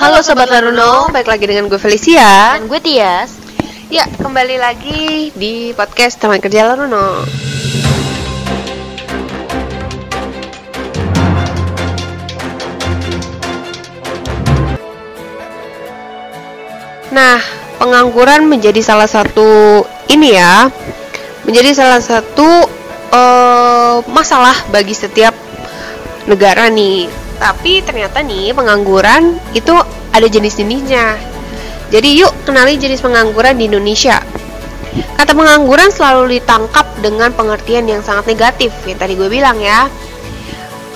Halo Sobat Laruno, balik lagi dengan gue Felicia. Dan gue Tias. Ya, kembali lagi di podcast Teman Kerja Laruno Nah, pengangguran menjadi salah satu ini ya Menjadi salah satu uh, masalah bagi setiap negara nih tapi ternyata nih pengangguran itu ada jenis-jenisnya. Jadi yuk kenali jenis pengangguran di Indonesia. Kata pengangguran selalu ditangkap dengan pengertian yang sangat negatif yang tadi gue bilang ya.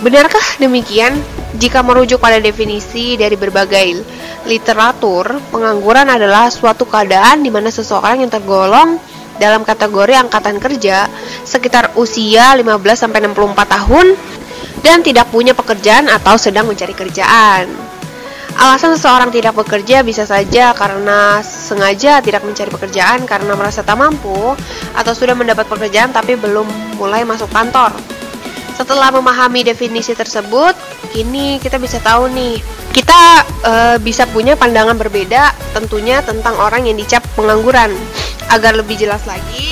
Benarkah demikian? Jika merujuk pada definisi dari berbagai literatur, pengangguran adalah suatu keadaan di mana seseorang yang tergolong dalam kategori angkatan kerja sekitar usia 15 sampai 64 tahun dan tidak punya pekerjaan atau sedang mencari kerjaan. Alasan seseorang tidak bekerja bisa saja karena sengaja tidak mencari pekerjaan karena merasa tak mampu atau sudah mendapat pekerjaan tapi belum mulai masuk kantor. Setelah memahami definisi tersebut, kini kita bisa tahu nih, kita e, bisa punya pandangan berbeda tentunya tentang orang yang dicap pengangguran. Agar lebih jelas lagi,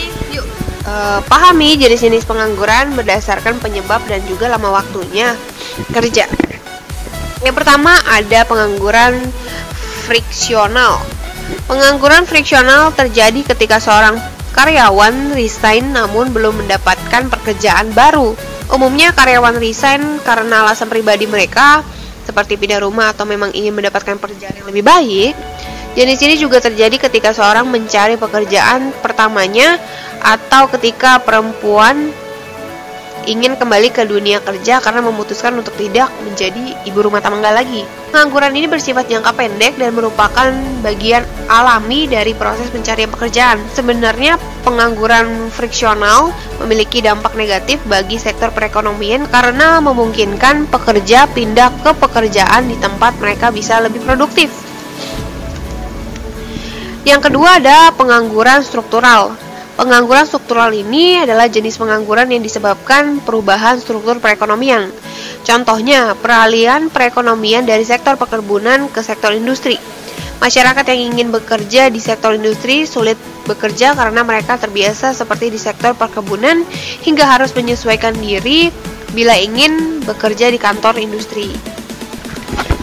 uh, pahami jenis-jenis pengangguran berdasarkan penyebab dan juga lama waktunya kerja. Yang pertama ada pengangguran friksional. Pengangguran friksional terjadi ketika seorang karyawan resign namun belum mendapatkan pekerjaan baru. Umumnya karyawan resign karena alasan pribadi mereka seperti pindah rumah atau memang ingin mendapatkan pekerjaan yang lebih baik. Jenis ini juga terjadi ketika seorang mencari pekerjaan pertamanya atau ketika perempuan ingin kembali ke dunia kerja karena memutuskan untuk tidak menjadi ibu rumah tangga lagi. Pengangguran ini bersifat jangka pendek dan merupakan bagian alami dari proses pencarian pekerjaan. Sebenarnya pengangguran friksional memiliki dampak negatif bagi sektor perekonomian karena memungkinkan pekerja pindah ke pekerjaan di tempat mereka bisa lebih produktif. Yang kedua ada pengangguran struktural. Pengangguran struktural ini adalah jenis pengangguran yang disebabkan perubahan struktur perekonomian. Contohnya, peralihan perekonomian dari sektor perkebunan ke sektor industri. Masyarakat yang ingin bekerja di sektor industri sulit bekerja karena mereka terbiasa seperti di sektor perkebunan hingga harus menyesuaikan diri bila ingin bekerja di kantor industri.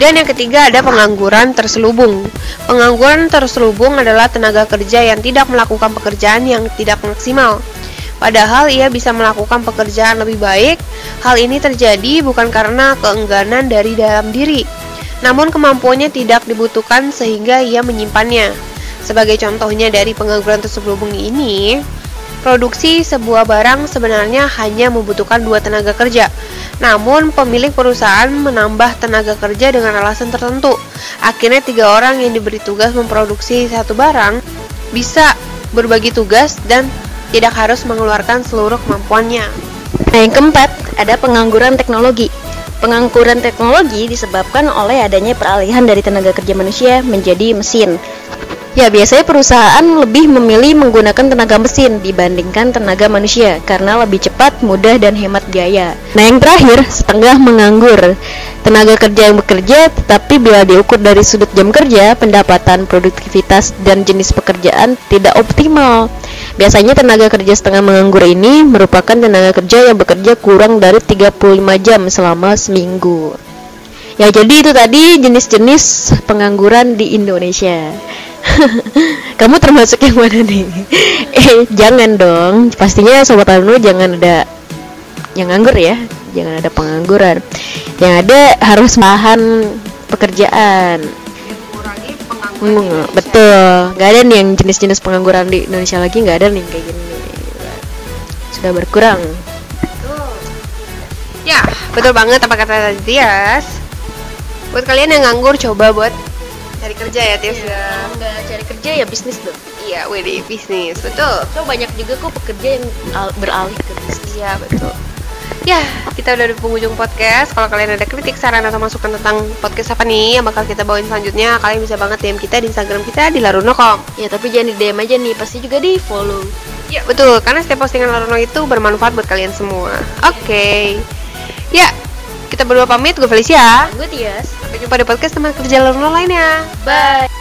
Dan yang ketiga ada pengangguran terselubung. Pengangguran terselubung adalah tenaga kerja yang tidak melakukan pekerjaan yang tidak maksimal. Padahal ia bisa melakukan pekerjaan lebih baik. Hal ini terjadi bukan karena keengganan dari dalam diri, namun kemampuannya tidak dibutuhkan sehingga ia menyimpannya. Sebagai contohnya dari pengangguran terselubung ini, produksi sebuah barang sebenarnya hanya membutuhkan dua tenaga kerja, namun, pemilik perusahaan menambah tenaga kerja dengan alasan tertentu. Akhirnya, tiga orang yang diberi tugas memproduksi satu barang bisa berbagi tugas dan tidak harus mengeluarkan seluruh kemampuannya. Nah, yang keempat, ada pengangguran teknologi. Pengangguran teknologi disebabkan oleh adanya peralihan dari tenaga kerja manusia menjadi mesin. Ya, biasanya perusahaan lebih memilih menggunakan tenaga mesin dibandingkan tenaga manusia karena lebih cepat, mudah, dan hemat biaya. Nah, yang terakhir, setengah menganggur. Tenaga kerja yang bekerja, tetapi bila diukur dari sudut jam kerja, pendapatan, produktivitas, dan jenis pekerjaan tidak optimal. Biasanya tenaga kerja setengah menganggur ini merupakan tenaga kerja yang bekerja kurang dari 35 jam selama seminggu. Ya, jadi itu tadi jenis-jenis pengangguran di Indonesia. Kamu termasuk yang mana nih? eh, jangan dong. Pastinya sobat alumni jangan ada yang nganggur ya. Jangan ada pengangguran. Yang ada harus bahan pekerjaan. Hmm, betul. Gak ada nih yang jenis-jenis pengangguran di Indonesia lagi nggak ada nih kayak gini. Sudah berkurang. Ya, betul banget apa kata Tias. Buat kalian yang nganggur coba buat cari kerja ya Tias iya, ya. Enggak cari kerja ya bisnis dong. Iya, di bisnis. Betul. So banyak juga kok pekerja yang beralih ke bisnis. Iya, betul. Ya, kita udah di penghujung podcast. Kalau kalian ada kritik, saran atau masukan tentang podcast apa nih yang bakal kita bawain selanjutnya, kalian bisa banget DM kita di Instagram kita di laruno.com. Ya, tapi jangan di DM aja nih, pasti juga di follow. Ya, betul. Karena setiap postingan Laruno itu bermanfaat buat kalian semua. Oke. Okay. Ya, kita berdua pamit. Gue Felicia. Gue Tias. Sampai jumpa di podcast teman kerja lainnya. Bye.